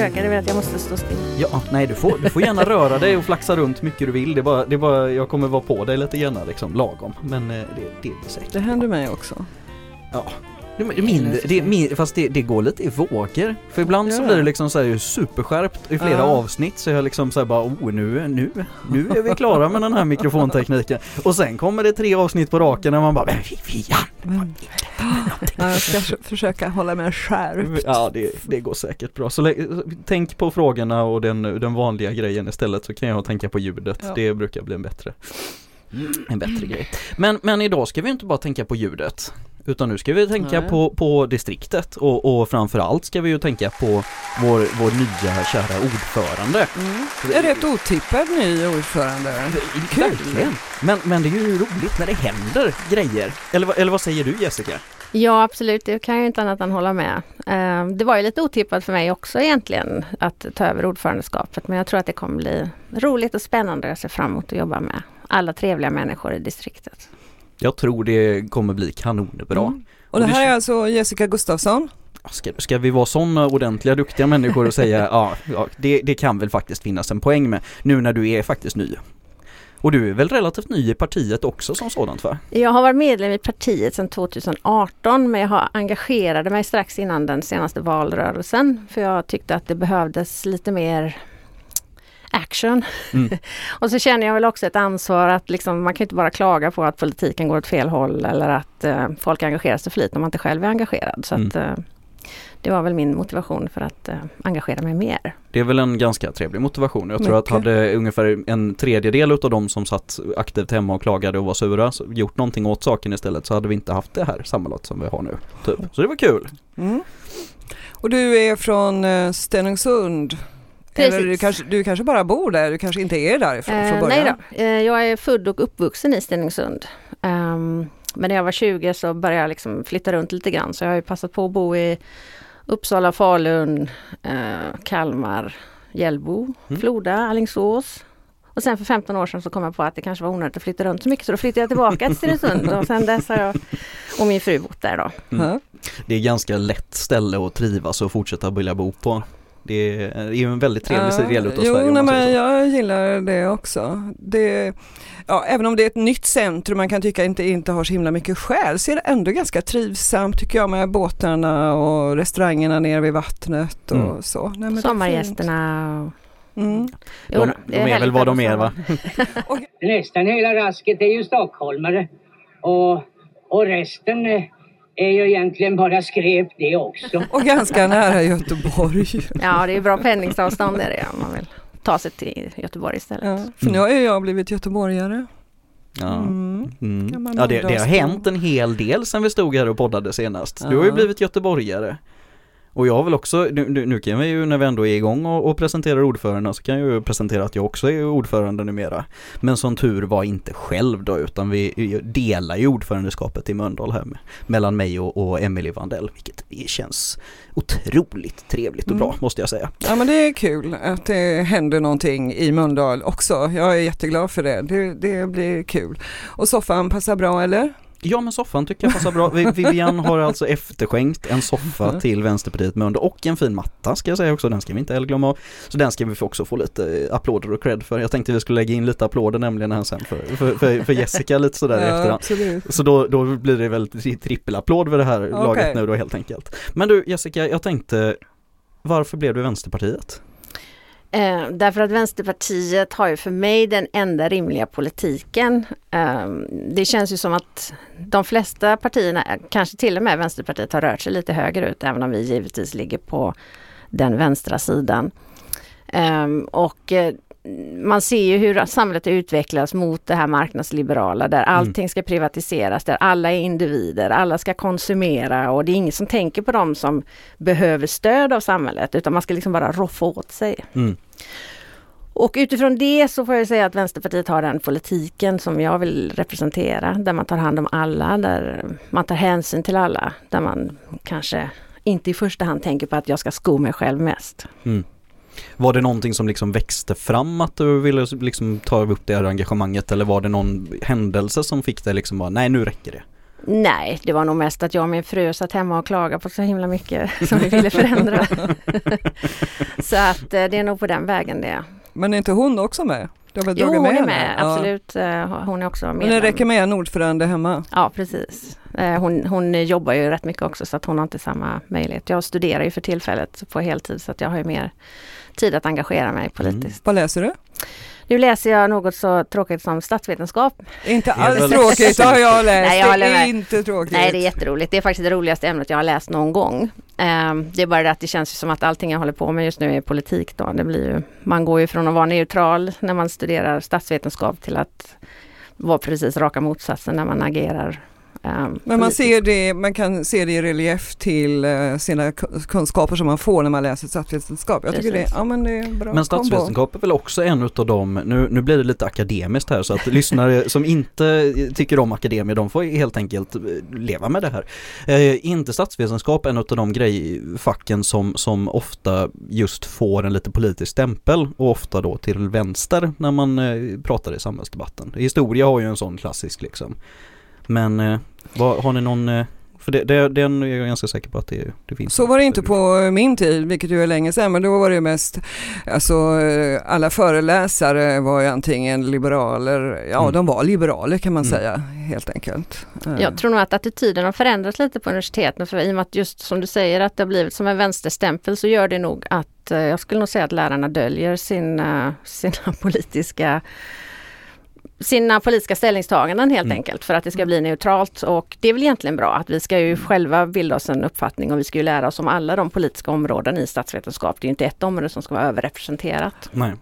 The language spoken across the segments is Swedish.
försöka, det är väl att jag måste stå still. Ja, nej du får, du får gärna röra dig och flaxa runt mycket du vill. Det är bara, det är bara jag kommer vara på dig lite grann liksom, lagom. Men eh, det, det är säkert. Det händer mig också. Ja. Mindre, det min, fast det, det går lite i vågor. För ibland så Ja. blir det liksom så här superskärpt i flera Ja. avsnitt så jag liksom så här bara oh nu, nu, nu är vi klara med den här mikrofontekniken. Och sen kommer det tre avsnitt på raken när man bara men Vivian! Men, ja, jag ska förs- försöka hålla mig skärpt. Ja det, det går säkert bra. Så tänk på frågorna och den, den vanliga grejen istället så kan jag tänka på ljudet. Ja. Det brukar bli en bättre, en bättre grej. Men, men idag ska vi inte bara tänka på ljudet. Utan nu ska vi tänka Nej. på, på distriktet och, och framförallt ska vi ju tänka på vår, vår nya kära ordförande. Mm. Är rätt otippad ny ordförande. Kul. Verkligen! Men, men det är ju roligt när det händer grejer. Eller, vad- eller vad säger du Jessica? Ja absolut, det kan jag inte annat än hålla med. Eh, Det var ju lite otippat för mig också egentligen att ta över ordförandeskapet men jag tror att det kommer bli roligt och spännande. Jag ser fram emot att jobba med alla trevliga människor i distriktet. Jag tror det kommer bli kanonbra. Mm. Och det här är alltså Jessica Gustafsson. Ska, ska vi vara sådana ordentliga, duktiga människor och säga ja, ja det, det kan väl faktiskt finnas en poäng med nu när du är faktiskt ny. Och du är väl relativt ny i partiet också som sådant va? Jag har varit medlem i partiet sedan 2018 men jag har engagerade mig strax innan den senaste valrörelsen för jag tyckte att det behövdes lite mer action. Mm. och så känner jag väl också ett ansvar att liksom, man kan inte bara klaga på att politiken går åt fel håll eller att eh, folk engagerar sig för lite om man inte själv är engagerad. Så Mm. att, eh, det var väl min motivation för att eh, engagera mig mer. Det är väl en ganska trevlig motivation. Jag tror att Mycket. hade ungefär en tredjedel utav de som satt aktivt hemma och klagade och var sura gjort någonting åt saken istället så hade vi inte haft det här sammanlagt som vi har nu. Typ. Så det var kul. Mm. Och du är från eh, Stenungsund. Precis. Eller du kanske, du kanske bara bor där, du kanske inte är därifrån Eh, från början? nej då, eh, jag är född och uppvuxen i Stenungsund. Ehm, men när jag var 20 så började jag liksom flytta runt lite grann så jag har ju passat på att bo i Uppsala, Falun, eh, Kalmar, Hjällbo, Mm. Floda, Alingsås. Och sen för 15 år sedan så kom jag på att det kanske var onödigt att flytta runt så mycket så då flyttade jag tillbaka till Stenungsund och sen dess har jag och min fru bott där då. Mm. Det är ganska lätt ställe att trivas och fortsätta vilja bo på. Det är, är ju en väldigt trevlig Ja, del utav jo, Sverige säger men jag gillar det också. Det, ja, även om det är ett nytt centrum man kan tycka inte, inte har så himla mycket själ så är det ändå ganska trivsamt tycker jag med båtarna och restaurangerna nere vid vattnet och Mm. så. Nej, är. Sommargästerna. och- Mm. Jo, De, de är väl härligt vad de är va? Nästan hela rasket är ju stockholmare. Och, och resten är ju egentligen bara skräp det också. Och ganska nära Göteborg. Ja, det är bra pendlingsavstånd är det om man vill ta sig till Göteborg istället. Ja, för nu har ju jag blivit göteborgare. Ja. Mm. Mm. Ja det, det har hänt en hel del sen vi stod här och poddade senast. Du har ju blivit göteborgare. Och jag har väl också, nu, nu nu kan vi ju när vi ändå är igång och, och presenterar ordförande så kan jag ju presentera att jag också är ordförande numera. Men som tur var inte själv då utan vi delar ju ordförandeskapet i Mölndal här med, mellan mig och, och Emelie Vandell vilket känns otroligt trevligt och bra Mm. måste jag säga. Ja men det är kul att det händer någonting i Mölndal också. Jag är jätteglad för det. Det, det blir kul. Och soffan passar bra eller? Ja men soffan tycker jag passar bra. Vi- Vivian har alltså efterskänkt en soffa till Vänsterpartiet Mölndal och en fin matta ska jag säga också, den ska vi inte heller glömma av. Så den ska vi också få lite eh, applåder och cred för. Jag tänkte vi skulle lägga in lite applåder nämligen här sen för, för, för, för Jessica lite sådär i efterhand. absolut. Så då, då blir det väl tri- trippelapplåd vid det här Okej. laget nu då helt enkelt. Men du Jessica, jag tänkte varför blev du Vänsterpartiet? Eh, därför att Vänsterpartiet har ju för mig den enda rimliga politiken. Eh, det känns ju som att de flesta partierna, kanske till och med Vänsterpartiet, har rört sig lite högerut, även om vi givetvis ligger på den vänstra sidan. Eh, och eh, man ser ju hur samhället utvecklas mot det här marknadsliberala där allting ska privatiseras, där alla är individer, alla ska konsumera och det är ingen som tänker på dem som behöver stöd av samhället utan man ska liksom bara roffa åt sig. Mm. Och utifrån det så får jag säga att Vänsterpartiet har den politiken som jag vill representera, där man tar hand om alla, där man tar hänsyn till alla, där man kanske inte i första hand tänker på att jag ska sko mig själv mest. Mm. Var det någonting som liksom växte fram att du ville liksom ta upp det här engagemanget eller var det någon händelse som fick dig liksom bara nej nu räcker det? Nej, det var nog mest att jag och min fru satt hemma och klagade på så himla mycket som vi ville förändra. så att eh, det är nog på den vägen det. Men är inte hon också med? Du har väl jo, hon är med, ja. absolut. Eh, hon är också med. Men det räcker med en ordförande hemma? Ja, precis. Eh, hon, hon jobbar ju rätt mycket också så att hon har inte samma möjlighet. Jag studerar ju för tillfället på heltid så att jag har ju mer tid att engagera mig politiskt. Mm. Vad läser du? Nu läser jag något så tråkigt som statsvetenskap. Inte alls tråkigt, det har jag läst. Nej, jag det är inte tråkigt. Nej, det är jätteroligt. Det är faktiskt det roligaste ämnet jag har läst någon gång. Um, det är bara det att det känns som att allting jag håller på med just nu är politik. Då. Det blir ju, man går ju från att vara neutral när man studerar statsvetenskap till att vara precis raka motsatsen när man agerar Um, Men man, ser det, man kan se det i relief till uh, sina kunskaper som man får när man läser statsvetenskap. Jag tycker det, ja, men det är bra Men statsvetenskap är väl också en utav dem, nu, nu blir det lite akademiskt här så att lyssnare som inte tycker om akademier de får helt enkelt eh, leva med det här. Eh, inte statsvetenskap en utav de grejfacken som, som ofta just får en lite politisk stämpel och ofta då till vänster när man eh, pratar i samhällsdebatten. Historia har ju en sån klassisk liksom men eh, vad, har ni någon eh, för det, det, den är jag ganska säker på att det, det finns. Så var det inte på min tid, vilket ju är länge sedan, men då var det mest, alltså eh, alla föreläsare var ju antingen liberaler, ja mm. de var liberaler kan man mm. säga helt enkelt. Jag tror nog att attityden har förändrats lite på universiteten, för i och med att just som du säger att det har blivit som en vänsterstämpel så gör det nog att, jag skulle nog säga att lärarna döljer sin, sina politiska sina politiska ställningstaganden helt mm. enkelt för att det ska bli neutralt och det är väl egentligen bra att vi ska ju själva bilda oss en uppfattning och vi ska ju lära oss om alla de politiska områden i statsvetenskap. Det är inte ett område som ska vara överrepresenterat. Nej.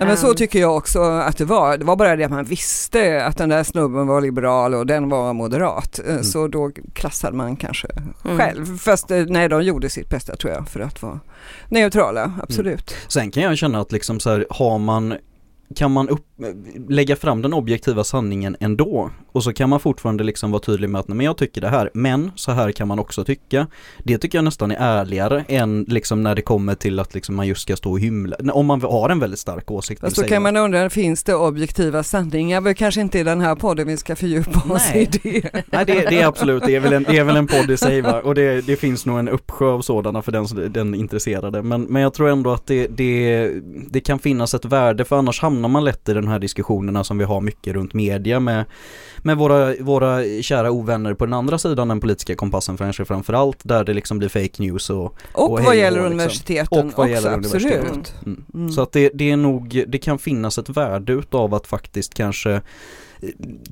Ja, men så ehm. tycker jag också att det var. Det var bara det att man visste att den där snubben var liberal och den var moderat. Eh, mm. Så då klassade man kanske mm. själv. Fast eh, nej, de gjorde sitt bästa tror jag för att vara neutrala, absolut. Mm. Sen kan jag känna att liksom så här, har man kan man upp, lägga fram den objektiva sanningen ändå och så kan man fortfarande liksom vara tydlig med att men jag tycker det här, men så här kan man också tycka. Det tycker jag nästan är ärligare än liksom när det kommer till att liksom man just ska stå och hymla, om man har en väldigt stark åsikt. Fast då kan man undra, finns det objektiva sanningar? Men kanske inte i den här podden vi ska fördjupa oss Nej. i det. Nej det, det, är absolut, det är väl en, det är väl en podd i sig va? och det, det finns nog en uppsjö av sådana för den, den intresserade. Men, men jag tror ändå att det, det, det kan finnas ett värde för annars hamnar man lätt i de här diskussionerna som vi har mycket runt media med, med våra, våra kära ovänner på den andra sidan den politiska kompassen kanske framförallt där det liksom blir fake news och Och, och vad gäller liksom. universiteten och vad också, gäller absolut. Mm. Mm. Så att det, det är nog, det kan finnas ett värde utav att faktiskt kanske eh,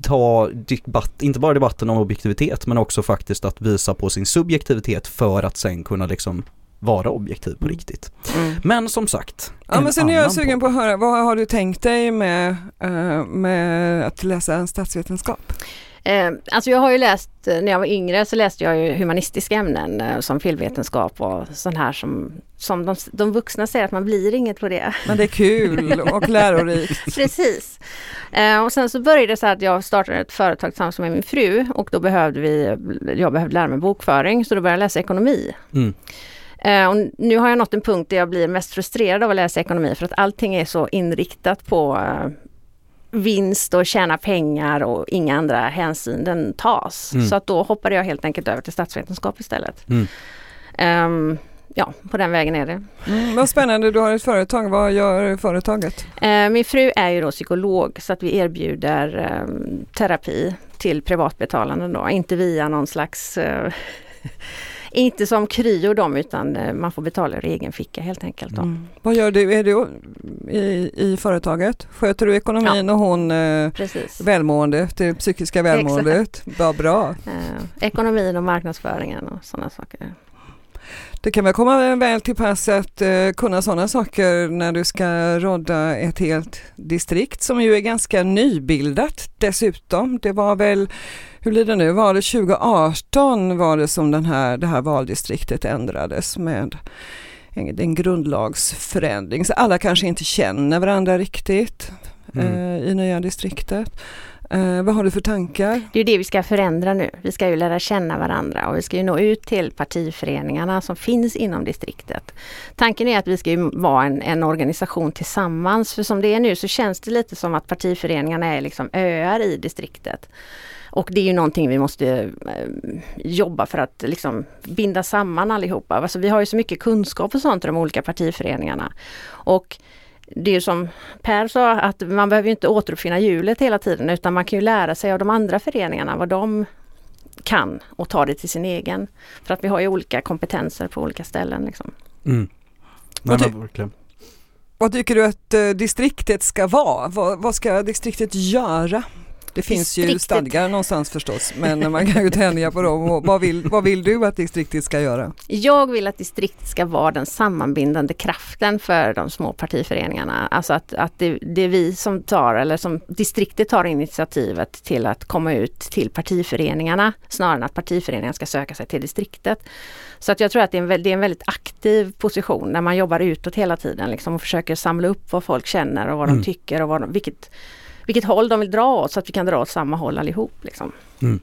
ta debatt, inte bara debatten om objektivitet men också faktiskt att visa på sin subjektivitet för att sen kunna liksom vara objektiv på riktigt. Mm. Men som sagt. Ja men sen är jag sugen på att höra, vad har du tänkt dig med, uh, med att läsa en statsvetenskap? Eh, alltså jag har ju läst, eh, när jag var yngre så läste jag ju humanistiska ämnen eh, som filmvetenskap och sånt här som, som de, de vuxna säger att man blir inget på det. Men det är kul och lärorikt. Precis. Eh, och sen så började det så att jag startade ett företag tillsammans med min fru och då behövde vi, jag behövde lära mig bokföring så då började jag läsa ekonomi. Mm. Eh, och nu har jag nått en punkt där jag blir mest frustrerad av att läsa ekonomi för att allting är så inriktat på eh, vinst och tjäna pengar och inga andra hänsyn den tas. Mm. Så att då hoppade jag helt enkelt över till statsvetenskap istället. Mm. Um, ja, på den vägen är det. Mm, vad spännande, du har ett företag. Vad gör företaget? Uh, min fru är ju då psykolog så att vi erbjuder um, terapi till privatbetalande då, inte via någon slags uh, Inte som Kry och dem utan eh, man får betala ur egen ficka helt enkelt. Mm. Vad gör du? Är du i, i företaget? Sköter du ekonomin ja. och hon eh, välmående, det psykiska välmåendet? Vad bra! Eh, ekonomin och marknadsföringen och sådana saker. Det kan väl komma väl till pass att uh, kunna sådana saker när du ska rodda ett helt distrikt som ju är ganska nybildat dessutom. Det var väl, hur blir det nu, var det 2018 var det som den här, det här valdistriktet ändrades med en, en grundlagsförändring. Så alla kanske inte känner varandra riktigt mm. uh, i nya distriktet. Eh, vad har du för tankar? Det är det vi ska förändra nu. Vi ska ju lära känna varandra och vi ska ju nå ut till partiföreningarna som finns inom distriktet. Tanken är att vi ska ju vara en, en organisation tillsammans. För som det är nu så känns det lite som att partiföreningarna är liksom öar i distriktet. Och det är ju någonting vi måste eh, jobba för att liksom binda samman allihopa. Alltså vi har ju så mycket kunskap och sånt i de olika partiföreningarna. Och det är som Per sa att man behöver inte återuppfinna hjulet hela tiden utan man kan ju lära sig av de andra föreningarna vad de kan och ta det till sin egen. För att vi har ju olika kompetenser på olika ställen. Liksom. Mm. Nej, men verkligen. Vad tycker du att eh, distriktet ska vara? Vad, vad ska distriktet göra? Det finns ju stadgar någonstans förstås, men man kan ju tänja på dem. Vad vill, vad vill du att distriktet ska göra? Jag vill att distriktet ska vara den sammanbindande kraften för de små partiföreningarna. Alltså att, att det, det är vi som tar, eller som distriktet tar initiativet till att komma ut till partiföreningarna snarare än att partiföreningarna ska söka sig till distriktet. Så att jag tror att det är, en, det är en väldigt aktiv position när man jobbar utåt hela tiden liksom, och försöker samla upp vad folk känner och vad mm. de tycker och vad de, vilket vilket håll de vill dra åt så att vi kan dra åt samma håll allihop. Liksom. Mm.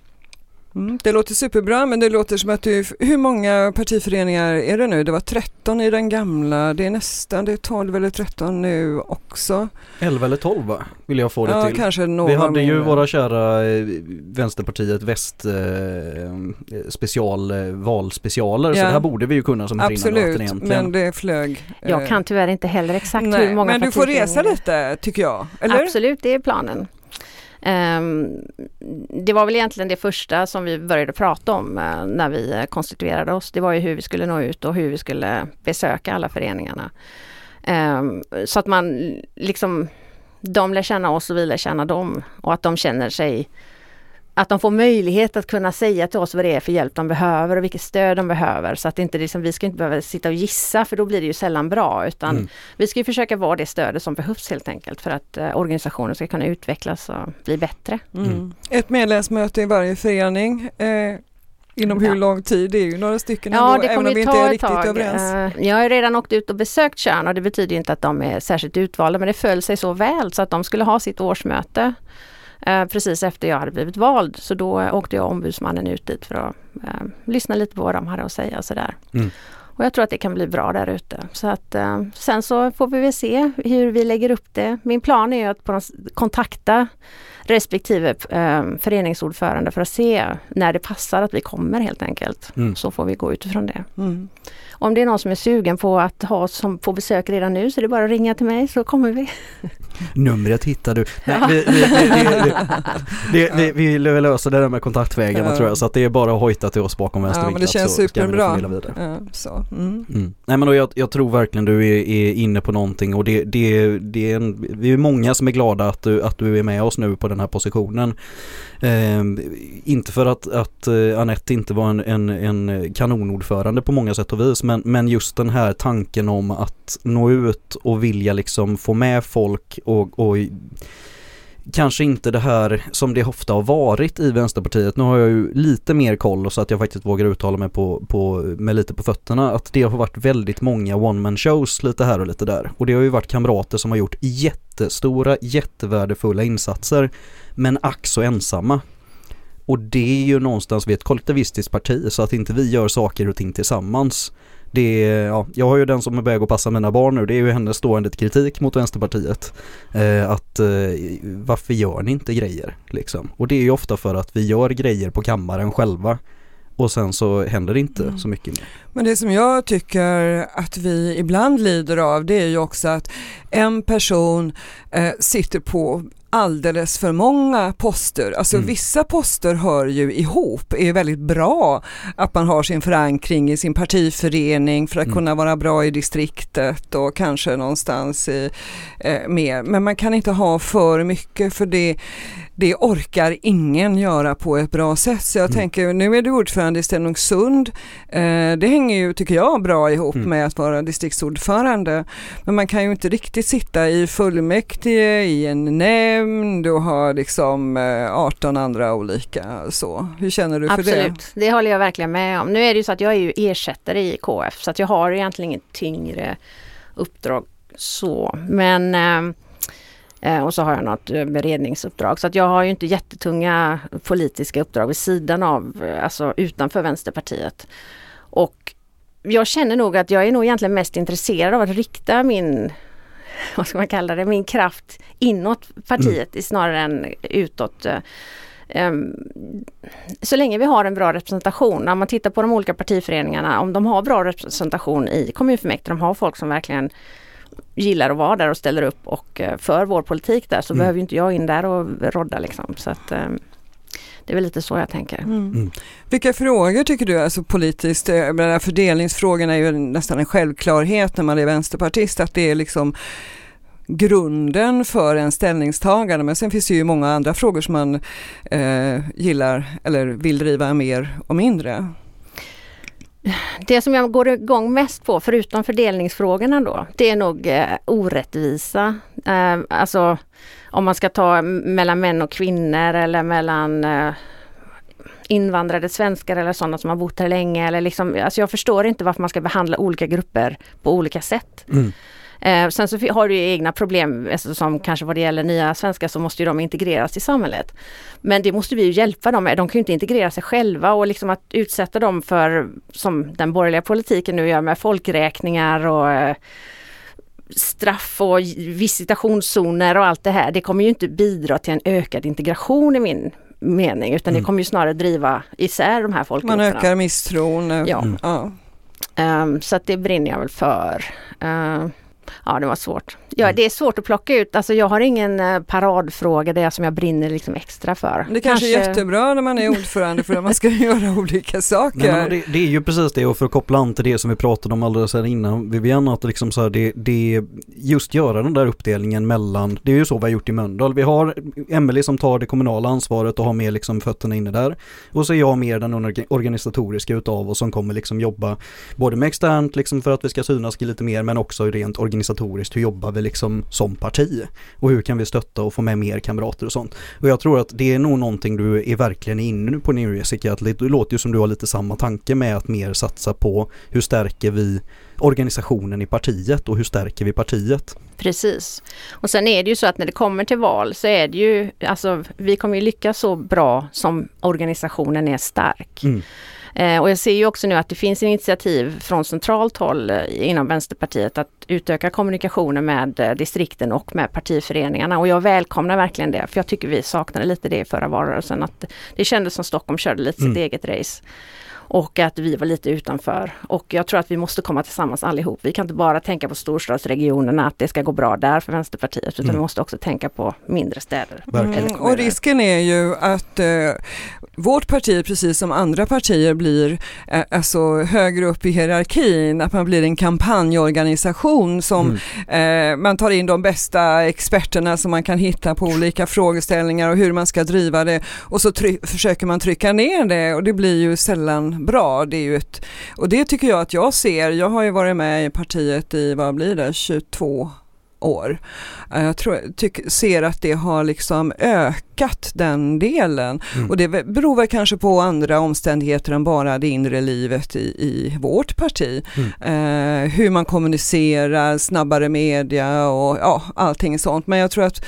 Mm, det låter superbra men det låter som att du, hur många partiföreningar är det nu? Det var 13 i den gamla, det är nästan, det är 12 eller 13 nu också. 11 eller 12 va? Vill jag få det ja, till. Kanske några Vi hade ju våra kära eh, Vänsterpartiet Väst eh, special, eh, valspecialer ja. så det här borde vi ju kunna som Absolut, men det flög. Jag eh, kan tyvärr inte heller exakt Nej, hur många Men du får resa lite tycker jag, eller? Absolut, det är planen. Ehm, det var väl egentligen det första som vi började prata om eh, när vi eh, konstituerade oss. Det var ju hur vi skulle nå ut och hur vi skulle besöka alla föreningarna. Ehm, så att man liksom, de lär känna oss och vi lär känna dem och att de känner sig att de får möjlighet att kunna säga till oss vad det är för hjälp de behöver och vilket stöd de behöver. Så att inte liksom, vi ska inte behöva sitta och gissa för då blir det ju sällan bra utan mm. vi ska försöka vara det stödet som behövs helt enkelt för att eh, organisationen ska kunna utvecklas och bli bättre. Mm. Mm. Ett medlemsmöte i varje förening. Eh, Inom hur lång tid? Det är ju några stycken ja, ändå, det även om vi inte är riktigt tag. överens. Uh, jag har redan åkt ut och besökt Tjörn och det betyder inte att de är särskilt utvalda men det föll sig så väl så att de skulle ha sitt årsmöte eh, precis efter jag hade blivit vald. Så då åkte jag ombudsmannen ut dit för att eh, lyssna lite på vad de hade att säga och sådär. Mm. Och jag tror att det kan bli bra där ute. Så att eh, sen så får vi väl se hur vi lägger upp det. Min plan är att på kontakta respektive eh, föreningsordförande för att se när det passar att vi kommer helt enkelt. Mm. Så får vi gå utifrån det. Mm. Om det är någon som är sugen på att ha som på besök redan nu så är det bara att ringa till mig så kommer vi. Numret hittar du. Nej, vi, vi, vi, vi, löser det där med kontaktvägarna tror jag så att det är bara att hojta till oss bakom vänster Ja men det känns superbra. Så. Mm. Mm. Nej men jag, tror verkligen du är, inne på någonting och det, det, det är vi är många som är glada att du, att du är med oss nu på den här positionen. Eh, inte för att, att eh, Anette inte var en, en, en kanonordförande på många sätt och vis men, men just den här tanken om att nå ut och vilja liksom få med folk och, och kanske inte det här som det ofta har varit i Vänsterpartiet. Nu har jag ju lite mer koll så att jag faktiskt vågar uttala mig på, på, med lite på fötterna. Att det har varit väldigt många one man shows lite här och lite där. Och det har ju varit kamrater som har gjort jättestora, jättevärdefulla insatser. Men ack så ensamma. Och det är ju någonstans vi ett kollektivistiskt parti så att inte vi gör saker och ting tillsammans det är, ja, jag har ju den som är väg att passa mina barn nu, det är ju hennes stående kritik mot Vänsterpartiet. Eh, att eh, varför gör ni inte grejer liksom? Och det är ju ofta för att vi gör grejer på kammaren själva och sen så händer det inte mm. så mycket mer. Men det som jag tycker att vi ibland lider av det är ju också att en person eh, sitter på alldeles för många poster. Alltså mm. vissa poster hör ju ihop, är väldigt bra att man har sin förankring i sin partiförening för att mm. kunna vara bra i distriktet och kanske någonstans i, eh, mer. Men man kan inte ha för mycket för det det orkar ingen göra på ett bra sätt. Så jag mm. tänker, nu är du ordförande i Stenungsund. Eh, det hänger ju, tycker jag, bra ihop mm. med att vara distriktsordförande. Men man kan ju inte riktigt sitta i fullmäktige, i en nämnd och ha liksom eh, 18 andra olika så. Hur känner du för Absolut. det? Absolut, det håller jag verkligen med om. Nu är det ju så att jag är ju ersättare i KF så att jag har egentligen inget tyngre uppdrag så. Men eh, Eh, Eh, och så har jag något eh, beredningsuppdrag. Så att jag har ju inte jättetunga politiska uppdrag vid sidan av, eh, alltså utanför Vänsterpartiet. Och jag känner nog att jag är nog egentligen mest intresserad av att rikta min vad ska man kalla det, min kraft inåt partiet mm. snarare än utåt. Ehm, så länge vi har en bra representation, om man tittar på de olika partiföreningarna, om de har bra representation i kommunfullmäktige, de har folk som verkligen gillar att vara där och ställer upp och eh, för vår politik där så mm. behöver inte jag in där och rodda liksom. Så att, ehm, det är väl lite så jag tänker. Mm. Mm. Vilka frågor tycker du, alltså politiskt, menar, fördelningsfrågorna är ju nästan en självklarhet när man är vänsterpartist, att det är liksom grunden för en ställningstagande. Men sen finns det ju många andra frågor som man eh, gillar eller vill driva mer och mindre. Det som jag går igång mest på, förutom fördelningsfrågorna då, det är nog eh, orättvisa. Eh, alltså om man ska ta mellan män och kvinnor eller mellan eh, invandrade svenskar eller sådana som har bott här länge. Eller liksom, alltså jag förstår inte varför man ska behandla olika grupper på olika sätt. Mm. Eh, sen så har du egna problem eftersom kanske vad det gäller nya svenskar så måste de integreras i samhället. Men det måste vi ju hjälpa dem med. De kan ju inte integrera sig själva och liksom att utsätta dem för, som den borgerliga politiken nu gör med folkräkningar och eh, straff och visitationszoner och allt det här. Det kommer ju inte bidra till en ökad integration i min mening utan mm. det kommer ju snarare driva isär de här folkgrupperna. Man ökar misstron. Ja. Mm. ja. Um, så att det brinner jag väl för. Uh, Ja, det var svårt. Ja, mm. det är svårt att plocka ut. Alltså jag har ingen eh, paradfråga där som jag brinner liksom extra för. Det kanske, kanske är jättebra när man är ordförande för att man ska göra olika saker. Nej, det, det, är ju precis det och för att koppla an till det som vi pratade om alldeles här innan Vivian, att liksom så här, det, det just göra den där uppdelningen mellan, det är ju så vi har gjort i Mölndal. Vi har Emelie som tar det kommunala ansvaret och har mer liksom fötterna inne där. Och så är jag mer den organisatoriska utav och som kommer liksom jobba både med externt liksom för att vi ska synas lite mer men också rent organisatoriskt. Hur jobbar vi liksom som parti? Och hur kan vi stötta och få med mer kamrater och sånt? Och jag tror att det är nog någonting du är verkligen inne på nu Jessica, att det låter ju som du har lite samma tanke med att mer satsa på hur stärker vi organisationen i partiet och hur stärker vi partiet? Precis. Och sen är det ju så att när det kommer till val så är det ju, alltså vi kommer ju lyckas så bra som organisationen är stark. Mm. Eh, och jag ser ju också nu att det finns initiativ från centralt håll eh, inom Vänsterpartiet att utöka kommunikationen med eh, distrikten och med partiföreningarna och jag välkomnar verkligen det för jag tycker vi saknade lite det i förra valrörelsen. Att det kändes som Stockholm körde lite mm. sitt eget race och att vi var lite utanför. Och jag tror att vi måste komma tillsammans allihop. Vi kan inte bara tänka på storstadsregionerna, att det ska gå bra där för Vänsterpartiet, utan mm. vi måste också tänka på mindre städer. Mm. Och risken är ju att eh, vårt parti, precis som andra partier, blir eh, alltså högre upp i hierarkin, att man blir en kampanjorganisation som mm. eh, man tar in de bästa experterna som man kan hitta på olika frågeställningar och hur man ska driva det och så försöker man trycka ner det och det blir ju sällan bra. Det är ju ett, och det tycker jag att jag ser. Jag har ju varit med i partiet i, vad blir det, 22 år. Eh, jag tror, tyck, ser att det har liksom ökat den delen mm. och det beror väl kanske på andra omständigheter än bara det inre livet i, i vårt parti. Mm. Eh, hur man kommunicerar, snabbare media och ja, allting sånt. Men jag tror att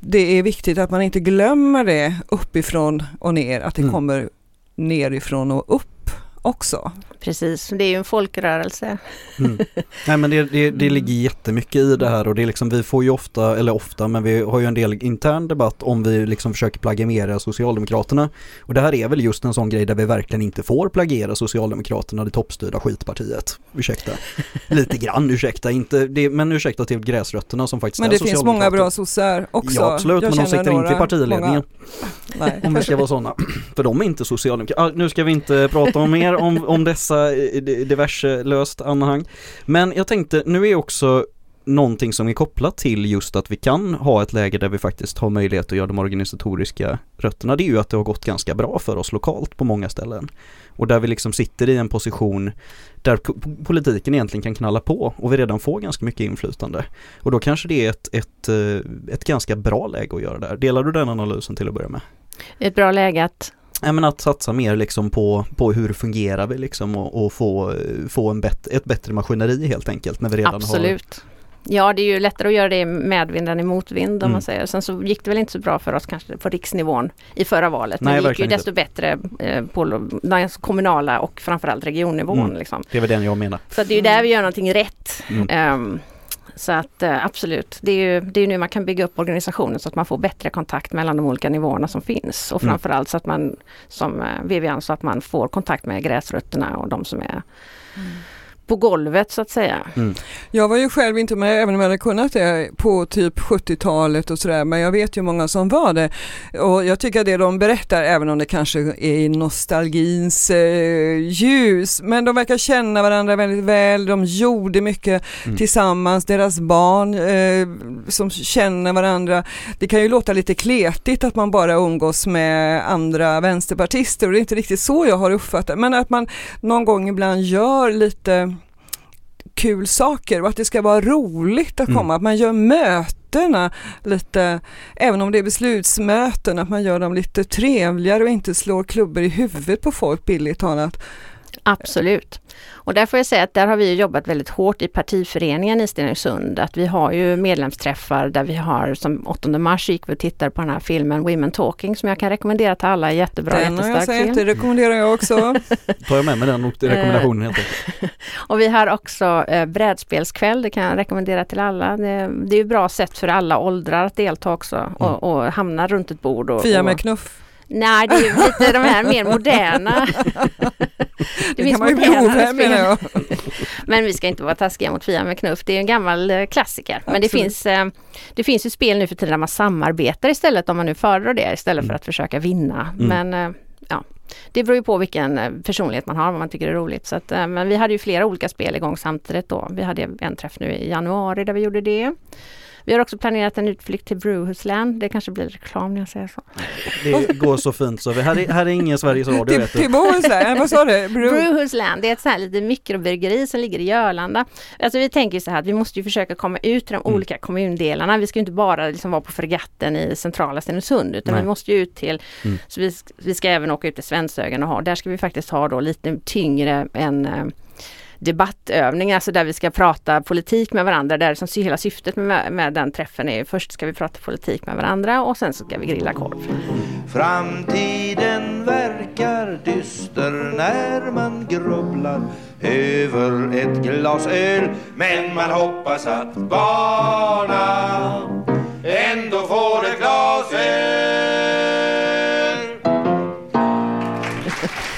det är viktigt att man inte glömmer det uppifrån och ner, att det mm. kommer nerifrån och upp också. Precis, det är ju en folkrörelse. Mm. Nej men det, det, det ligger jättemycket i det här och det är liksom, vi får ju ofta, eller ofta, men vi har ju en del intern debatt om vi liksom försöker plagiera Socialdemokraterna. Och det här är väl just en sån grej där vi verkligen inte får plagiera Socialdemokraterna, det toppstyrda skitpartiet. Ursäkta. Lite grann, ursäkta, inte, det, men ursäkta till gräsrötterna som faktiskt Men det finns många bra sossar också. Ja absolut, Jag men de sitter inte i partiledningen. Många... Nej. Om vi ska vara sådana. För de är inte socialdemokrater. Ah, nu ska vi inte prata om mer om, om dessa eh, diverse löst anhang. Men jag tänkte, nu är också någonting som är kopplat till just att vi kan ha ett läge där vi faktiskt har möjlighet att göra de organisatoriska rötterna. Det är ju att det har gått ganska bra för oss lokalt på många ställen. Och där vi liksom sitter i en position där politiken egentligen kan knalla på och vi redan får ganska mycket inflytande. Och då kanske det är ett, ett, eh, ett ganska bra läge att göra där. Delar du den analysen till att börja med? Ett bra läge att Ja, men att satsa mer liksom på, på hur fungerar vi liksom och, och få, få en bet, ett bättre maskineri helt enkelt när vi redan Absolut. har Ja det är ju lättare att göra det i medvind än i motvind om mm. man säger. Sen så gick det väl inte så bra för oss kanske på riksnivån i förra valet. Nej, Men det gick ju desto inte. bättre eh, på den kommunala och framförallt regionnivån. Mm. Liksom. Det är väl den jag menar. Så det är ju där vi gör någonting rätt. Mm. Um, Så att eh, absolut, det är ju det är nu man kan bygga upp organisationen så att man får bättre kontakt mellan de olika nivåerna som finns. Och Mm. framförallt så att man, som eh, Vivian, så att man får kontakt med gräsrötterna och de som är på golvet så att säga. Jag var ju själv inte med, även om jag hade kunnat det, på typ 70-talet och sådär, men jag vet ju många som var det. Och jag tycker att det de berättar, även om det kanske är i nostalgins eh, ljus, men de verkar känna varandra väldigt väl, de gjorde mycket Mm. tillsammans, deras barn eh, som känner varandra. Det kan ju låta lite kletigt att man bara umgås med andra vänsterpartister och det är inte riktigt så jag har uppfattat men att man någon gång ibland gör lite kul saker och att det ska vara roligt att Mm. komma, att man gör mötena lite, även om det är beslutsmöten, att man gör dem lite trevligare och inte slår klubbor i huvudet på folk billigt talat. Absolut. Och där får jag säga att där har vi jobbat väldigt hårt i partiföreningen i Stenungsund. Att vi har ju medlemsträffar där vi har, som 8 mars gick vi och tittade på den här filmen Women Talking som jag kan rekommendera till alla. Jättebra, Den har jag jättestark sett, film. det rekommenderar jag också. Tar jag med mig den rekommendationen helt enkelt. Och vi har också eh, brädspelskväll, det kan jag rekommendera till alla. Det, det är ju bra sätt för alla åldrar att delta också och, och hamna runt ett bord. Och, Fia och, med knuff. Nej, det är ju lite de här mer moderna. Det, kan man ju bli ovän menar jag. Men vi ska inte vara taskiga mot Fia med knuff. Det är en gammal eh, klassiker. Men det Absolut. finns, eh, det finns ju spel nu för tiden där man samarbetar istället om man nu föredrar det istället för att försöka vinna. Men eh, ja, det beror ju på vilken personlighet man har, vad man tycker är roligt. Så att, men vi hade ju flera olika spel igång samtidigt då. Vi hade en träff nu i januari där vi gjorde det. Vi har också planerat en utflykt till Brewhusland. Det kanske blir reklam när jag säger så. Det går så fint så här, är, här är ingen Sveriges Radio Till, till Bohuslän, vad sa du? Brewhusland, det är ett så här litet mikrobryggeri som ligger i Görlanda. Alltså vi tänker så här att vi måste ju försöka komma ut till de Mm. olika kommundelarna. Vi ska ju inte bara liksom vara på fregatten i centrala Stenungsund utan Nej. vi måste ju ut till, Mm. så vi, vi ska även åka ut till Svenshögen och ha, där ska vi faktiskt ha då lite tyngre än eh, debattövning, alltså där vi ska prata politik med varandra. Där som hela syftet med, med den träffen är först ska vi prata politik med varandra och sen så ska vi grilla korv. Framtiden verkar dyster när man grubblar över ett glas öl Men man hoppas att barna ändå får ett glas öl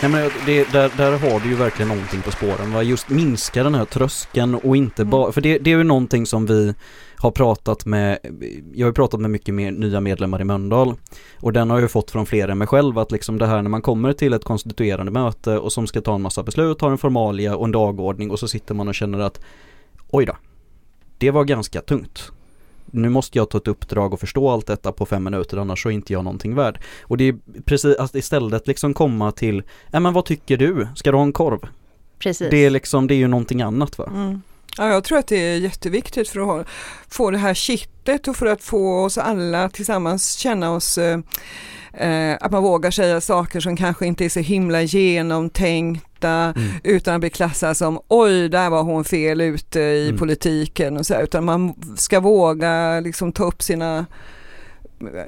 Nej, men det, där, där har du ju verkligen någonting på spåren. Va? Just minska den här tröskeln och inte bara, för det, det är ju någonting som vi har pratat med, jag har ju pratat med mycket mer nya medlemmar i Mölndal och den har jag ju fått från fler än mig själv att liksom det här när man kommer till ett konstituerande möte och som ska ta en massa beslut, har en formalia och en dagordning och så sitter man och känner att oj då, det var ganska tungt. Nu måste jag ta ett uppdrag och förstå allt detta på fem minuter annars så är inte jag någonting värd. Och det är precis att istället liksom komma till, ja men vad tycker du? Ska du ha en korv? Precis. Det är liksom, det är ju någonting annat va? Mm. Ja, jag tror att det är jätteviktigt för att ha, få det här kittet och för att få oss alla tillsammans känna oss eh, eh, att man vågar säga saker som kanske inte är så himla genomtänkta Mm. utan att bli klassad som oj, där var hon fel ute i Mm. politiken och så här, utan man ska våga liksom ta upp sina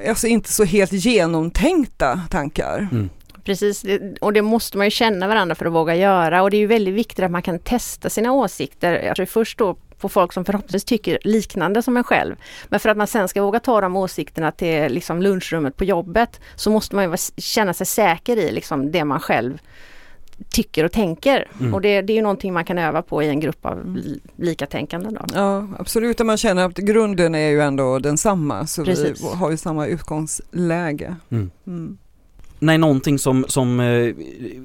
Alltså inte så helt genomtänkta tankar. Mm. Precis, och det måste man ju känna varandra för att våga göra och det är ju väldigt viktigt att man kan testa sina åsikter. Jag tror först då på folk som förhoppningsvis tycker liknande som en själv. Men för att man sen ska våga ta de åsikterna till liksom lunchrummet på jobbet så måste man ju känna sig säker i liksom det man själv tycker och tänker. Mm. Och det, det är ju någonting man kan öva på i en grupp av li- likatänkande. Då. Ja, absolut. Och man känner att grunden är ju ändå densamma, så Precis. vi har ju samma utgångsläge. Mm. Nej, någonting som, som eh,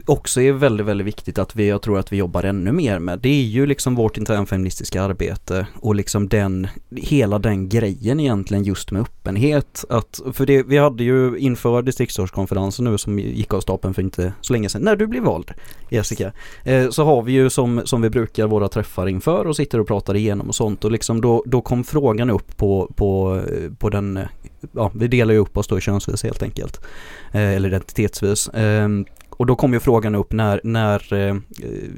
också är väldigt, väldigt viktigt att vi, jag tror att vi jobbar ännu mer med, det är ju liksom vårt internfeministiska arbete och liksom den, hela den grejen egentligen just med öppenhet. Att, för det, vi hade ju inför distriktsårskonferensen nu som gick av stapeln för inte så länge sedan, när du blev vald Jessica, eh, så har vi ju som, som vi brukar våra träffar inför och sitter och pratar igenom och sånt och liksom då, då kom frågan upp på, på, på den, ja vi delar ju upp oss då i könsvis helt enkelt eh, eller den identitetsvis. Ehm, och då kom ju frågan upp när, när eh,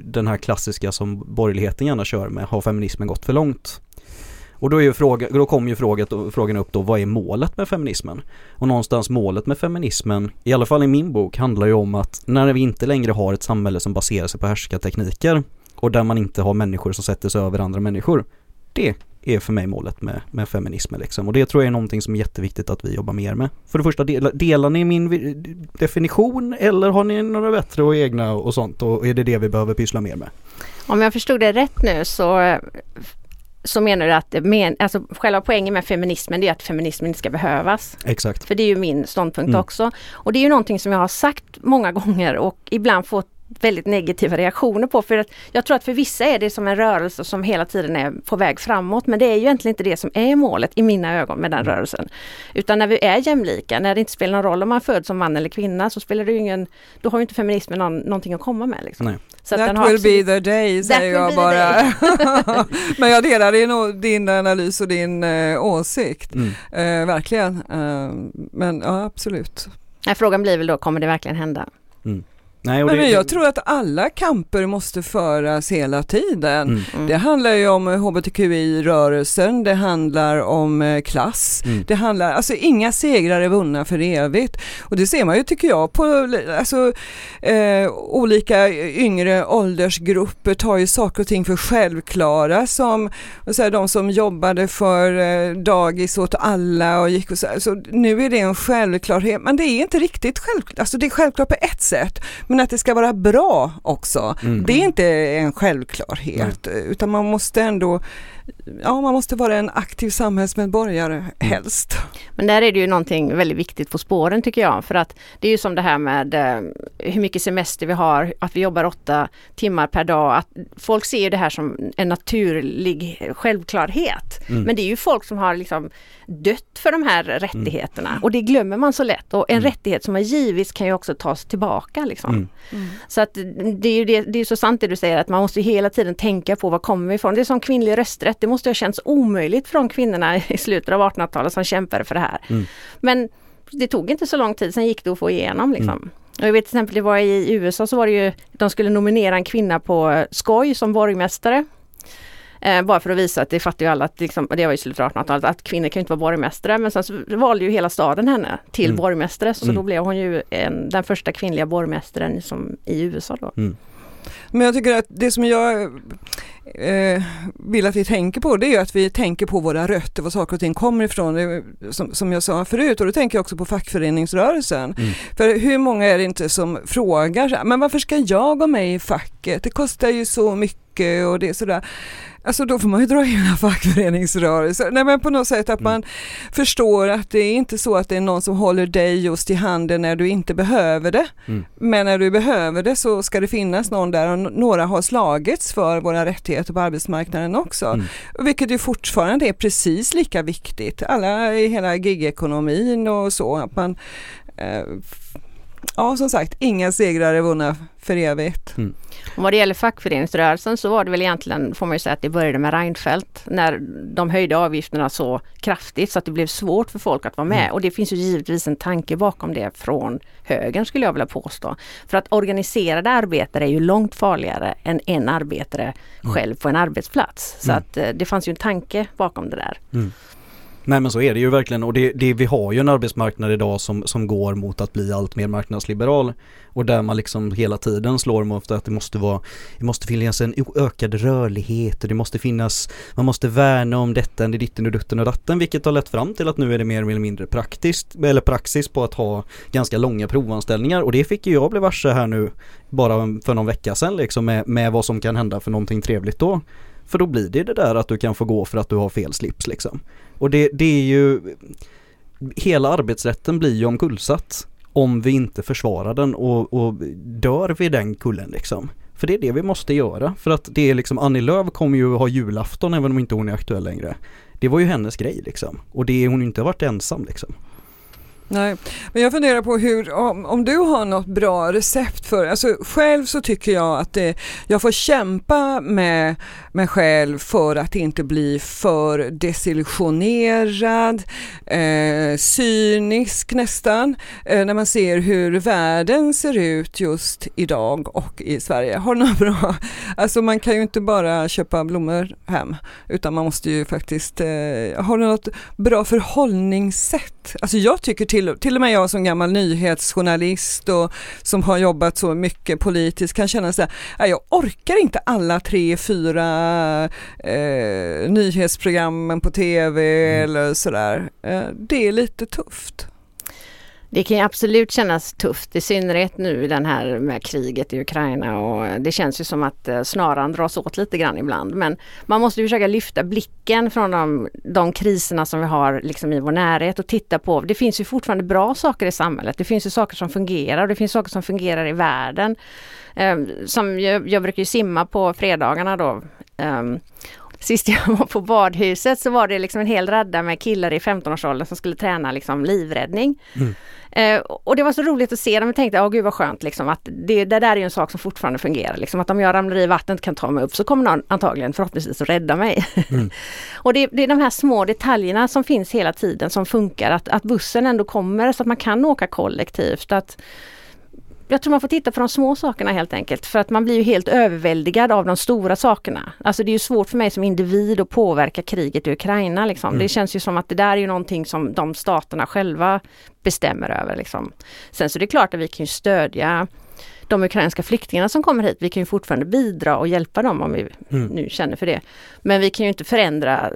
den här klassiska som borgerligheten gärna kör med, har feminismen gått för långt? Och då, är ju fråga, då kom ju frågan, frågan upp då, vad är målet med feminismen? Och någonstans målet med feminismen, i alla fall i min bok, handlar ju om att när vi inte längre har ett samhälle som baserar sig på härskartekniker och där man inte har människor som sätter sig över andra människor, det är för mig målet med, med feminismen liksom. Och det tror jag är någonting som är jätteviktigt att vi jobbar mer med. För det första, delar, delar ni min definition eller har ni några bättre och egna och sånt? Och är det det vi behöver pyssla mer med? Om jag förstod det rätt nu så, så menar du att men, alltså, själva poängen med feminismen det är att feminismen inte ska behövas. Exakt. För det är ju min ståndpunkt Mm. också. Och det är ju någonting som jag har sagt många gånger och ibland fått väldigt negativa reaktioner på. För att jag tror att för vissa är det som en rörelse som hela tiden är på väg framåt. Men det är ju egentligen inte det som är målet i mina ögon med den rörelsen. Utan när vi är jämlika, när det inte spelar någon roll om man föds som man eller kvinna så spelar det ju ingen, då har ju inte feminismen någon, någonting att komma med. Liksom. Nej. Så att That den har will absolut- be the day säger jag bara. Men jag delar din, din analys och din eh, åsikt. Mm. Eh, verkligen. Eh, men ja, absolut. Frågan blir väl då, kommer det verkligen hända? Nej, det, men jag tror att alla kamper måste föras hela tiden. Mm. Mm. Det handlar ju om hbtqi-rörelsen, det handlar om eh, klass, Mm. det handlar, alltså inga segrar är vunna för evigt. Och det ser man ju tycker jag på alltså, eh, olika yngre åldersgrupper tar ju saker och ting för självklara som så här, de som jobbade för eh, dagis åt alla och gick och så, här. så nu är det en självklarhet, men det är inte riktigt självklart, alltså det är självklart på ett sätt, men att det ska vara bra också, Mm. det är inte en självklarhet utan man måste ändå, ja man måste vara en aktiv samhällsmedborgare helst. Men där är det ju någonting väldigt viktigt på spåren tycker jag. För att det är ju som det här med eh, hur mycket semester vi har, att vi jobbar åtta timmar per dag. Att folk ser ju det här som en naturlig självklarhet. Mm. Men det är ju folk som har liksom dött för de här rättigheterna. Och det glömmer man så lätt. Och en Mm. rättighet som har givits kan ju också tas tillbaka. Liksom. Mm. Så att det är ju det, det är så sant det du säger att man måste hela tiden tänka på var kommer vi ifrån. Det är som kvinnlig rösträtt. Det måste ha känts omöjligt de kvinnorna i slutet av 1800-talet som kämpade för det här. Mm. Men det tog inte så lång tid, sen gick det att få igenom. Liksom. Mm. Och jag vet till exempel det var i USA så var det ju, de skulle nominera en kvinna på skoj som borgmästare. Eh, bara för att visa att det fattar ju alla att, liksom, det var i slutet av 1800-talet, att kvinnor kan inte vara borgmästare. Men sen så valde ju hela staden henne till Mm. borgmästare. Så Mm. då blev hon ju en, den första kvinnliga borgmästaren som, i USA då. Men jag tycker att det som jag eh, vill att vi tänker på det är ju att vi tänker på våra rötter, var saker och ting kommer ifrån, Det som, som jag sa förut och då tänker jag också på fackföreningsrörelsen. Mm. För hur många är det inte som frågar, men varför ska jag gå med i facket? Det kostar ju så mycket och det är sådär. Alltså då får man ju dra in en fackföreningsrörelse. Nej men på något sätt att Mm. man förstår att det är inte så att det är någon som håller dig just i handen när du inte behöver det. Mm. Men när du behöver det så ska det finnas någon där och några har slagits för våra rättigheter på arbetsmarknaden också. Mm. Vilket ju fortfarande är precis lika viktigt. Alla i hela gigekonomin och så. Att man, eh, ja som sagt, inga segrar är vunna för evigt. Och vad det gäller fackföreningsrörelsen så var det väl egentligen, får man ju säga att det började med Reinfeldt när de höjde avgifterna så kraftigt så att det blev svårt för folk att vara med. Mm. Och det finns ju givetvis en tanke bakom det från högern skulle jag vilja påstå. För att organiserade arbetare är ju långt farligare än en arbetare Mm. själv på en arbetsplats. Så Mm. att eh, det fanns ju en tanke bakom det där. Nej men så är det ju verkligen och det, det, vi har ju en arbetsmarknad idag som, som går mot att bli allt mer marknadsliberal och där man liksom hela tiden slår mot att det måste vara, det måste finnas en ökad rörlighet och det måste finnas, man måste värna om detta, det ditten och dutten och datten vilket har lett fram till att nu är det mer eller mindre praktiskt, eller praxis på att ha ganska långa provanställningar och det fick ju jag bli varse här nu bara för någon vecka sedan liksom med, med vad som kan hända för någonting trevligt då. För då blir det det där att du kan få gå för att du har fel slips liksom. Och det, det är ju, hela arbetsrätten blir ju omkullsatt om vi inte försvarar den och, och dör vid den kullen liksom. För det är det vi måste göra. För att det är liksom, Annie Lööf kommer ju ha julafton även om inte hon är aktuell längre. Det var ju hennes grej liksom. Och det är hon inte varit ensam liksom. Nej, men jag funderar på hur, om, om du har något bra recept för, alltså själv så tycker jag att det, jag får kämpa med mig själv för att inte bli för desillusionerad, eh, cynisk nästan, eh, när man ser hur världen ser ut just idag och i Sverige. Har du något bra, alltså man kan ju inte bara köpa blommor hem, utan man måste ju faktiskt, eh, har du något bra förhållningssätt? Alltså jag tycker till till, till och med jag som gammal nyhetsjournalist och som har jobbat så mycket politiskt kan känna så här, jag orkar inte alla tre, fyra eh, nyhetsprogrammen på tv mm. eller sådär. Eh, det är lite tufft. Det kan ju absolut kännas tufft, i synnerhet nu den här med kriget i Ukraina och det känns ju som att eh, snaran dras åt lite grann ibland. Men man måste ju försöka lyfta blicken från de, de kriserna som vi har liksom i vår närhet och titta på, det finns ju fortfarande bra saker i samhället. Det finns ju saker som fungerar och det finns saker som fungerar i världen. Ehm, som jag, jag brukar ju simma på fredagarna då. Um, Sist jag var på badhuset så var det liksom en hel radda med killar i 15-årsåldern som skulle träna liksom livräddning. Mm. Eh, och det var så roligt att se dem och tänkte, ja gud vad skönt liksom att det, det där är en sak som fortfarande fungerar. Liksom, att om jag ramlar i vattnet kan ta mig upp så kommer någon antagligen förhoppningsvis att rädda mig. Mm. och det, det, är de här små detaljerna som finns hela tiden som funkar. Att, att bussen ändå kommer så att man kan åka kollektivt. Att, jag tror man får titta på de små sakerna helt enkelt för att man blir ju helt överväldigad av de stora sakerna. Alltså det är ju svårt för mig som individ att påverka kriget i Ukraina. Liksom. Mm. Det känns ju som att det där är ju någonting som de staterna själva bestämmer över. Liksom. Sen så är det klart att vi kan stödja de ukrainska flyktingarna som kommer hit, vi kan ju fortfarande bidra och hjälpa dem om vi mm. nu känner för det. Men vi kan ju inte förändra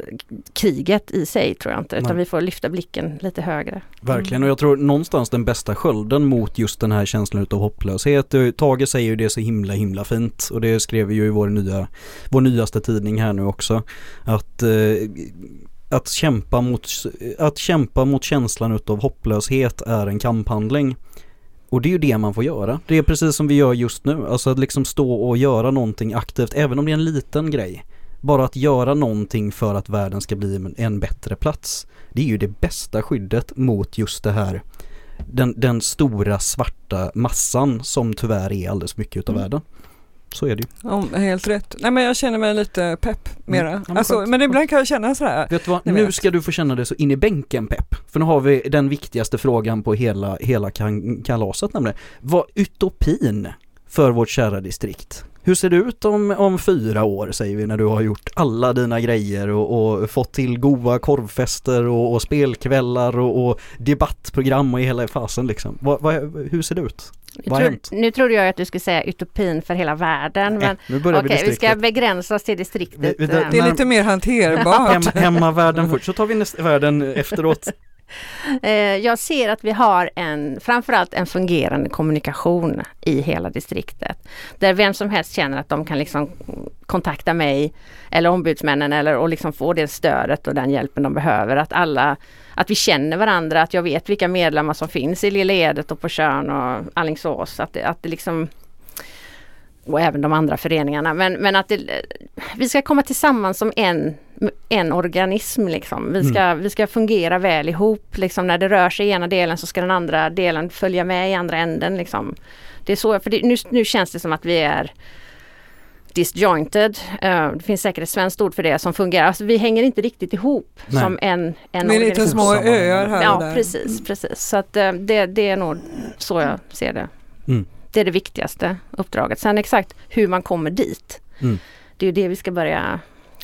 kriget i sig tror jag inte, utan Nej. vi får lyfta blicken lite högre. Verkligen, och jag tror någonstans den bästa skölden mot just den här känslan utav hopplöshet. Eh, Tage säger ju det så himla himla fint och det skrev vi ju i vår nya, vår nyaste tidning här nu också. Att eh, att kämpa, mot, att kämpa mot känslan utav hopplöshet är en kamphandling. Och det är ju det man får göra. Det är precis som vi gör just nu. Alltså att liksom stå och göra någonting aktivt, även om det är en liten grej. Bara att göra någonting för att världen ska bli en bättre plats. Det är ju det bästa skyddet mot just det här den, den stora svarta massan som tyvärr är alldeles mycket utav mm. världen. Så är det ju. Ja, helt rätt. Nej men jag känner mig lite pepp mera. Mm. Ja, alltså, men ibland kan jag känna sådär. Vet du vad, nu ska du få känna det så in i bänken pepp. För nu har vi den viktigaste frågan på hela, hela kalaset nämligen. Vad utopin för vårt kära distrikt? Hur ser det ut om, om fyra år säger vi när du har gjort alla dina grejer och, och fått till goa korvfester och, och spelkvällar och, och, debattprogram och i hela fasen liksom. Va, va, hur ser det ut? Vad tro, nu trodde jag att du skulle säga utopin för hela världen men äh, okej okay, vi, vi ska begränsa oss till distriktet. Vi, vi, det, det, är lite mer hanterbart. Hem, hemmavärlden först så tar vi nästa världen efteråt. Eh, jag ser att vi har en, framförallt en fungerande kommunikation i hela distriktet. Där vem som helst känner att de kan liksom kontakta mig eller ombudsmännen eller och liksom få det stödet och den hjälpen de behöver. Att alla, att vi känner varandra, att jag vet vilka medlemmar som finns i Lilla Edet och på Tjörn och Allingsås. Att det, att det liksom och även de andra föreningarna. Men, men att det, vi ska komma tillsammans som en, en organism. Liksom. Vi, ska, mm. vi ska fungera väl ihop. Liksom. När det rör sig i ena delen så ska den andra delen följa med i andra änden. Liksom. Det är så, för det, nu, nu känns det som att vi är disjointed. Uh, det finns säkert ett svenskt ord för det som fungerar. Alltså, vi hänger inte riktigt ihop Nej. som en, en är lite små öar här Ja, precis, precis. Så att, uh, det, det är nog så jag ser det. Mm. Det är det viktigaste uppdraget. Sen exakt hur man kommer dit. Mm. Det är det vi ska börja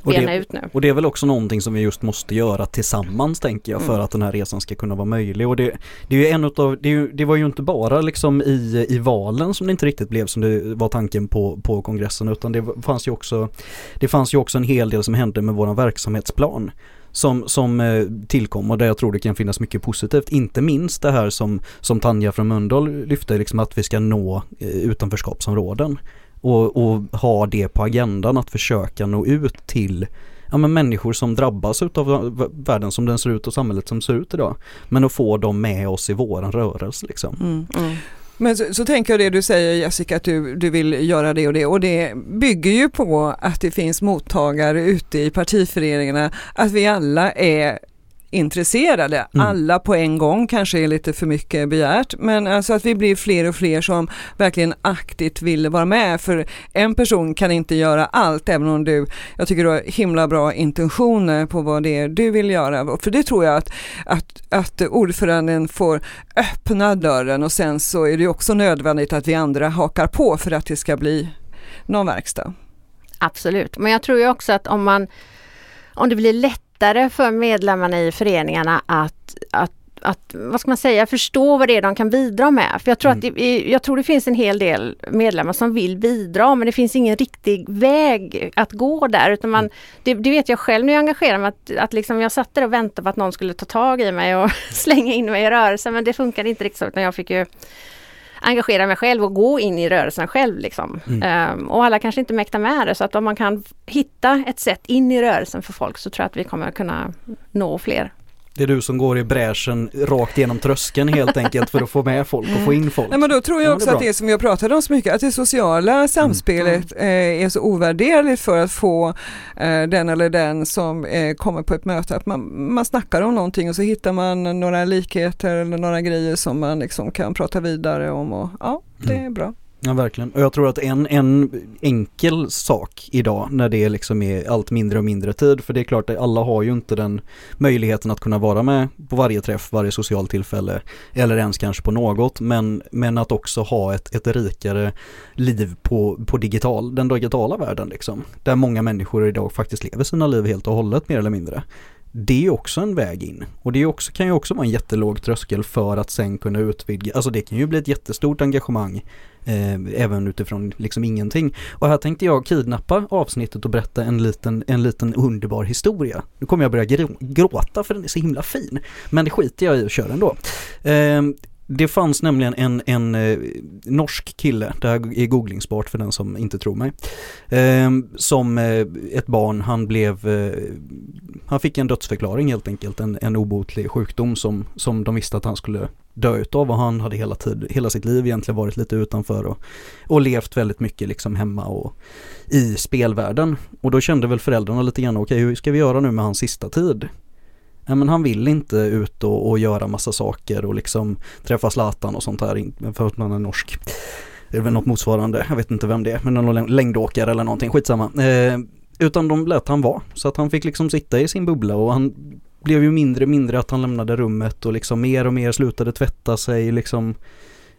ut nu. Och det är väl också någonting som vi just måste göra tillsammans tänker jag för mm. att den här resan ska kunna vara möjlig. Och det, det är ju en utav, det, det var ju inte bara liksom i, i valen som det inte riktigt blev som det var tanken på, på kongressen utan det fanns ju också, det fanns ju också en hel del som hände med våran verksamhetsplan som, som eh, tillkom och där jag tror det kan finnas mycket positivt. Inte minst det här som, som Tanja från Mölndal lyfte, liksom att vi ska nå eh, utanförskapsområden och, och ha det på agendan att försöka nå ut till ja, men människor som drabbas av världen som den ser ut och samhället som ser ut idag. Men att få dem med oss i våran rörelse liksom. Mm, mm. Men så, så, tänker jag det du säger Jessica, att du, du vill göra det och det. Och det bygger ju på att det finns mottagare ute i partiföreningarna, att vi alla är intresserade. Mm. Alla på en gång kanske är lite för mycket begärt men alltså att vi blir fler och fler som verkligen aktivt vill vara med för en person kan inte göra allt även om du, jag tycker du har himla bra intentioner på vad det är du vill göra för det tror jag att, att, att ordföranden får öppna dörren och sen så är det också nödvändigt att vi andra hakar på för att det ska bli någon verkstad. Absolut, men jag tror ju också att om man om det blir lätt lättare för medlemmarna i föreningarna att, att att, vad ska man säga, förstå vad det är de kan bidra med. För jag tror, att det, jag tror det finns en hel del medlemmar som vill bidra men det finns ingen riktig väg att gå där. Utan man, det, det vet jag själv när jag engagerar mig att, att liksom jag satt där och väntade på att någon skulle ta tag i mig och slänga in mig i rörelsen men det funkade inte riktigt så utan jag fick ju engagera mig själv och gå in i rörelsen själv. Liksom. Um, och alla kanske inte mäktar med det så att om man kan hitta ett sätt in i rörelsen för folk så tror jag att vi kommer kunna nå fler. Det är du som går i bräschen rakt genom tröskeln helt enkelt för att få med folk och få in folk. Nej, men då tror jag Ja, det också bra. att det som jag pratade om så mycket, att det sociala samspelet eh, är så ovärderligt för att få eh, den eller den som eh, kommer på ett möte, att man, man snackar om någonting och så hittar man några likheter eller några grejer som man liksom kan prata vidare om och ja, det är bra. Ja verkligen. Och jag tror att en, en enkel sak idag när det liksom är allt mindre och mindre tid, för det är klart att alla har ju inte den möjligheten att kunna vara med på varje träff, varje socialt tillfälle eller ens kanske på något, men, men att också ha ett, ett rikare liv på, på digital, den digitala världen liksom. Där många människor idag faktiskt lever sina liv helt och hållet mer eller mindre. Det är också en väg in och det är också, kan ju också vara en jättelåg tröskel för att sen kunna utvidga, alltså det kan ju bli ett jättestort engagemang eh, även utifrån liksom ingenting. Och här tänkte jag kidnappa avsnittet och berätta en liten, en liten underbar historia. Nu kommer jag börja gråta för den är så himla fin. Men det skiter jag i och kör ändå. Eh, det fanns nämligen en, en eh, norsk kille, det här är googlingsbart för den som inte tror mig, eh, som eh, ett barn, han blev, eh, han fick en dödsförklaring helt enkelt, en, en obotlig sjukdom som, som de visste att han skulle dö utav och han hade hela, tid, hela sitt liv egentligen varit lite utanför och, och levt väldigt mycket liksom hemma och i spelvärlden. Och då kände väl föräldrarna lite grann, okej hur ska vi göra nu med hans sista tid? Nej men han vill inte ut och, och göra massa saker och liksom träffa Zlatan och sånt där för att man är norsk. Det är väl något motsvarande, jag vet inte vem det är, men någon längdåkare eller någonting, skitsamma. Eh, utan de lät han vara, så att han fick liksom sitta i sin bubbla och han blev ju mindre och mindre att han lämnade rummet och liksom mer och mer slutade tvätta sig, liksom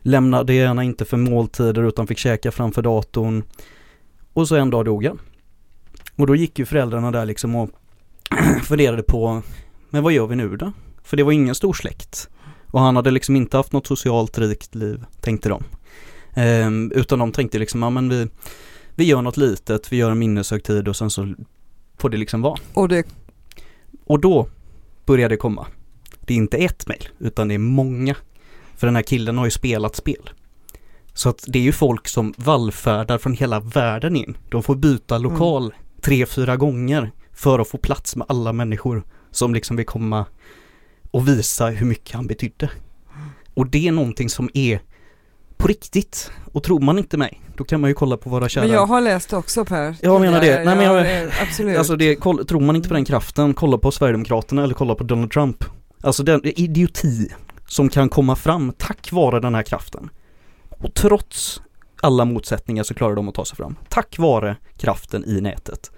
lämnade gärna inte för måltider utan fick käka framför datorn. Och så en dag dog han. Och då gick ju föräldrarna där liksom och funderade på, men vad gör vi nu då? För det var ingen stor släkt. Och han hade liksom inte haft något socialt rikt liv, tänkte de. Ehm, utan de tänkte liksom, ja men vi, vi gör något litet, vi gör en minneshögtid och sen så får det liksom vara. Och det, Och då började det komma. Det är inte ett mejl, utan det är många. För den här killen har ju spelat spel. Så att det är ju folk som vallfärdar från hela världen in. De får byta lokal tre, fyra gånger för att få plats med alla människor som liksom vill komma och visa hur mycket han betydde. Och det är någonting som är på riktigt. Och tror man inte mig, då kan man ju kolla på våra kära men jag har läst också Per. Jag menar det. Nej, men jag- ja, absolut. Alltså det, koll, tror man inte på den kraften, kolla på Sverigedemokraterna eller kolla på Donald Trump. Alltså den idioti som kan komma fram tack vare den här kraften. Och trots alla motsättningar så klarar de att ta sig fram. Tack vare kraften i nätet.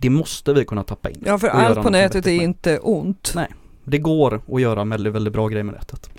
Det måste vi kunna tappa in. ja, för allt på nätet är med. inte ont. Nej. Det går att göra väldigt, väldigt bra grej med nätet.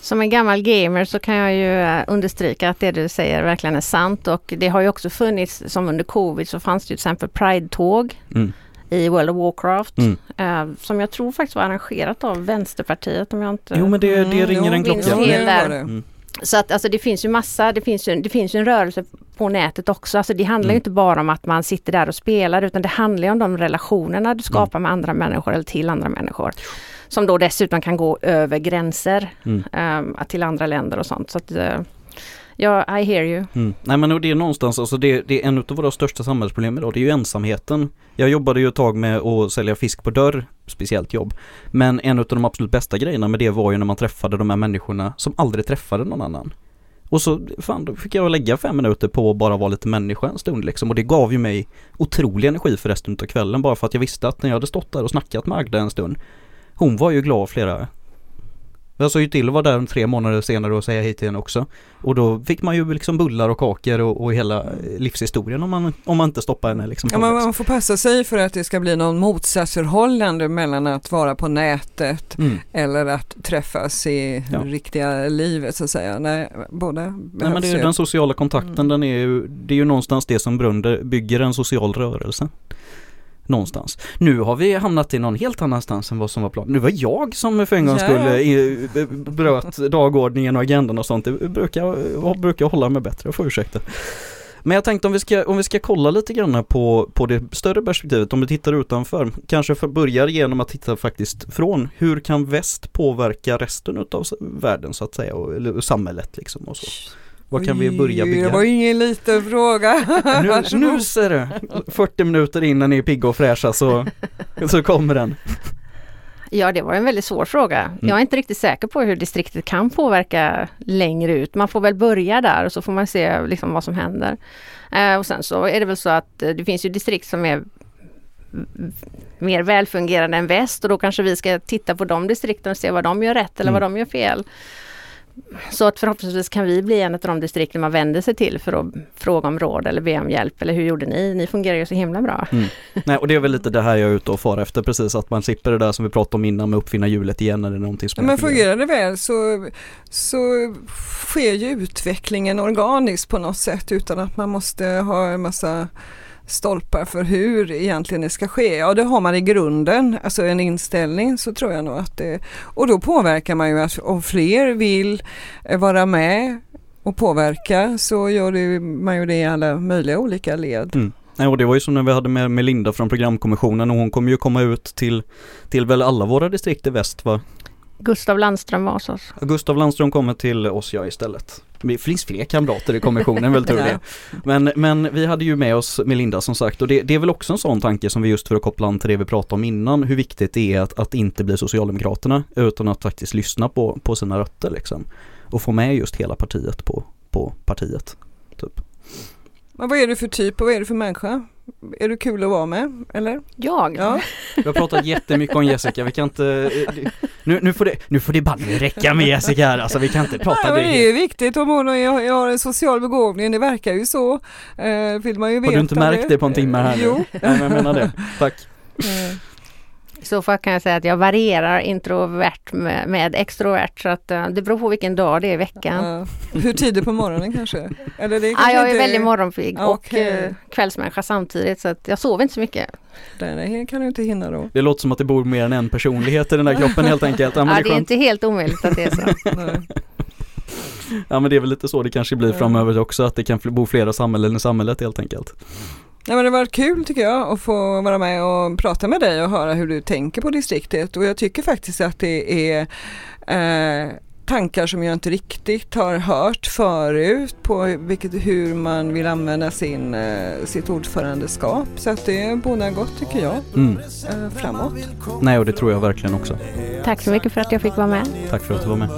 Som en gammal gamer så kan jag ju eh, understryka att det du säger verkligen är sant och det har ju också funnits, som under covid så fanns det ju till exempel Pride-tåg Mm. i World of Warcraft Mm. eh, som jag tror faktiskt var arrangerat av Vänsterpartiet om jag inte... Jo men det, det Mm, ringer jo, en klocka. fel det Mm. Så att alltså, det finns ju massa, det finns ju, det finns ju en rörelse på nätet också. Alltså, det handlar Mm. inte bara om att man sitter där och spelar utan det handlar om de relationerna du skapar med andra människor eller till andra människor. Som då dessutom kan gå över gränser Mm. eh, till andra länder och sånt. Så att, eh, ja, I hear you. Mm. Nej men och det är någonstans, alltså det, det är en av våra största samhällsproblem idag, det är ju ensamheten. Jag jobbade ju ett tag med att sälja fisk på dörr, speciellt jobb. Men en av de absolut bästa grejerna med det var ju när man träffade de här människorna som aldrig träffade någon annan. Och så, fan, då fick jag lägga fem minuter på att bara vara lite människa en stund liksom. Och det gav ju mig otrolig energi för resten av kvällen bara för att jag visste att när jag hade stått där och snackat med Agda en stund, hon var ju glad flera jag sa ju till att vara där tre månader senare och säga hej till henne också. Och då fick man ju liksom bullar och kakor och, och hela eh, livshistorien om man, om man inte stoppar henne liksom. Ja, man, halvvägs. man får passa sig för att det ska bli någon motsatsförhållande mellan att vara på nätet Mm. eller att träffas i Ja. riktiga livet så att säga. Nej, båda Nej men det är ju. den sociala kontakten, Mm. den är ju, det är ju någonstans det som Brunder bygger en social rörelse. Någonstans. Nu har vi hamnat i någon helt annanstans än vad som var planen. Nu var jag som för en gång Ja. skulle eh, bröt dagordningen och agendan och sånt. Det brukar, jag brukar hålla mig bättre, jag får ursäkta. Men jag tänkte om vi ska, om vi ska kolla lite grann på, på det större perspektivet, om vi tittar utanför, kanske för, börjar genom att titta faktiskt från hur kan väst påverka resten s- världen så att säga, och, eller samhället liksom och så. Vad kan vi börja bygga? Det var ingen liten fråga. Nu, nu ser du! 40 minuter innan ni är pigga och fräscha så, så kommer den. Ja, det var en väldigt svår fråga. Jag är inte riktigt säker på hur distriktet kan påverka längre ut. Man får väl börja där och så får man se liksom vad som händer. Eh, och sen så är det väl så att eh, det finns ju distrikt som är mer välfungerande än väst och då kanske vi ska titta på de distrikten och se vad de gör rätt eller vad de gör fel. Så att förhoppningsvis kan vi bli en av de distrikten man vänder sig till för att fråga om råd eller be om hjälp. Eller hur gjorde ni? Ni fungerar ju så himla bra. Nej och det är väl lite det här jag är ute och far efter precis att man slipper det där som vi pratade om innan med uppfinna hjulet igen eller någonting som Men fungerar det väl så, så sker ju utvecklingen organiskt på något sätt utan att man måste ha en massa stolpar för hur egentligen det ska ske. Ja det har man i grunden, alltså en inställning så tror jag nog att det och då påverkar man ju att om fler vill eh, vara med och påverka så gör det, man ju det i alla möjliga olika led. Mm. Nej, och det var ju som när vi hade med Melinda från programkommissionen och hon kommer ju komma ut till, till väl alla våra distrikt i väst va? Gustav Landström var hos oss. Gustav Landström kommer till oss ja istället. Det finns fler kamrater i kommissionen väl tur det. Men, men vi hade ju med oss Melinda som sagt och det, det är väl också en sån tanke som vi just för att koppla an till det vi pratade om innan, hur viktigt det är att, att inte bli Socialdemokraterna utan att faktiskt lyssna på, på sina rötter liksom. Och få med just hela partiet på, på partiet. Typ. Men vad är du för typ och vad är du för människa? Är du kul att vara med eller? Jag? Ja. Vi har pratat jättemycket om Jessica, vi kan inte, nu, nu får det, nu får det bara nu räcka med Jessica här alltså, vi kan inte prata Ja, men det är det. ju viktigt om hon har, har en social begåvning, det verkar ju så. Eh, vill man ju Har veta du inte märkt det på en timme här nu? Jo. Nej men jag menar det, tack. Eh, I så fall kan jag säga att jag varierar introvert med, med extrovert så att eh, det beror på vilken dag det är i veckan. ja. Hur tidigt på morgonen kanske? Eller det kanske jag är inte- väldigt morgonpigg och Okej. eh, kvällsmänniska samtidigt så att jag sover inte så mycket. Det kan du inte hinna då. Det låter som att det bor mer än en personlighet i den där kroppen helt enkelt. Ja Ja, det, det är inte helt omöjligt att det är så. Ja men det är väl lite så det kanske blir framöver också, att det kan bo flera samhällen i samhället helt enkelt. Nej, men det har varit kul tycker jag att få vara med och prata med dig och höra hur du tänker på distriktet och jag tycker faktiskt att det är eh, tankar som jag inte riktigt har hört förut på vilket, hur man vill använda sin, eh, sitt ordförandeskap. Så att det bådar gott tycker jag Mm. eh, framåt. Nej och det tror jag verkligen också. Tack så mycket för att jag fick vara med. Tack för att du var med.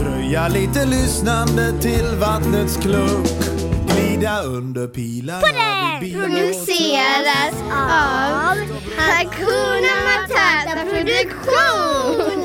Dröja lite lyssnande till vattnets klunk Glida under pilarna vid bilen produceras av Hakuna Matata Produktion.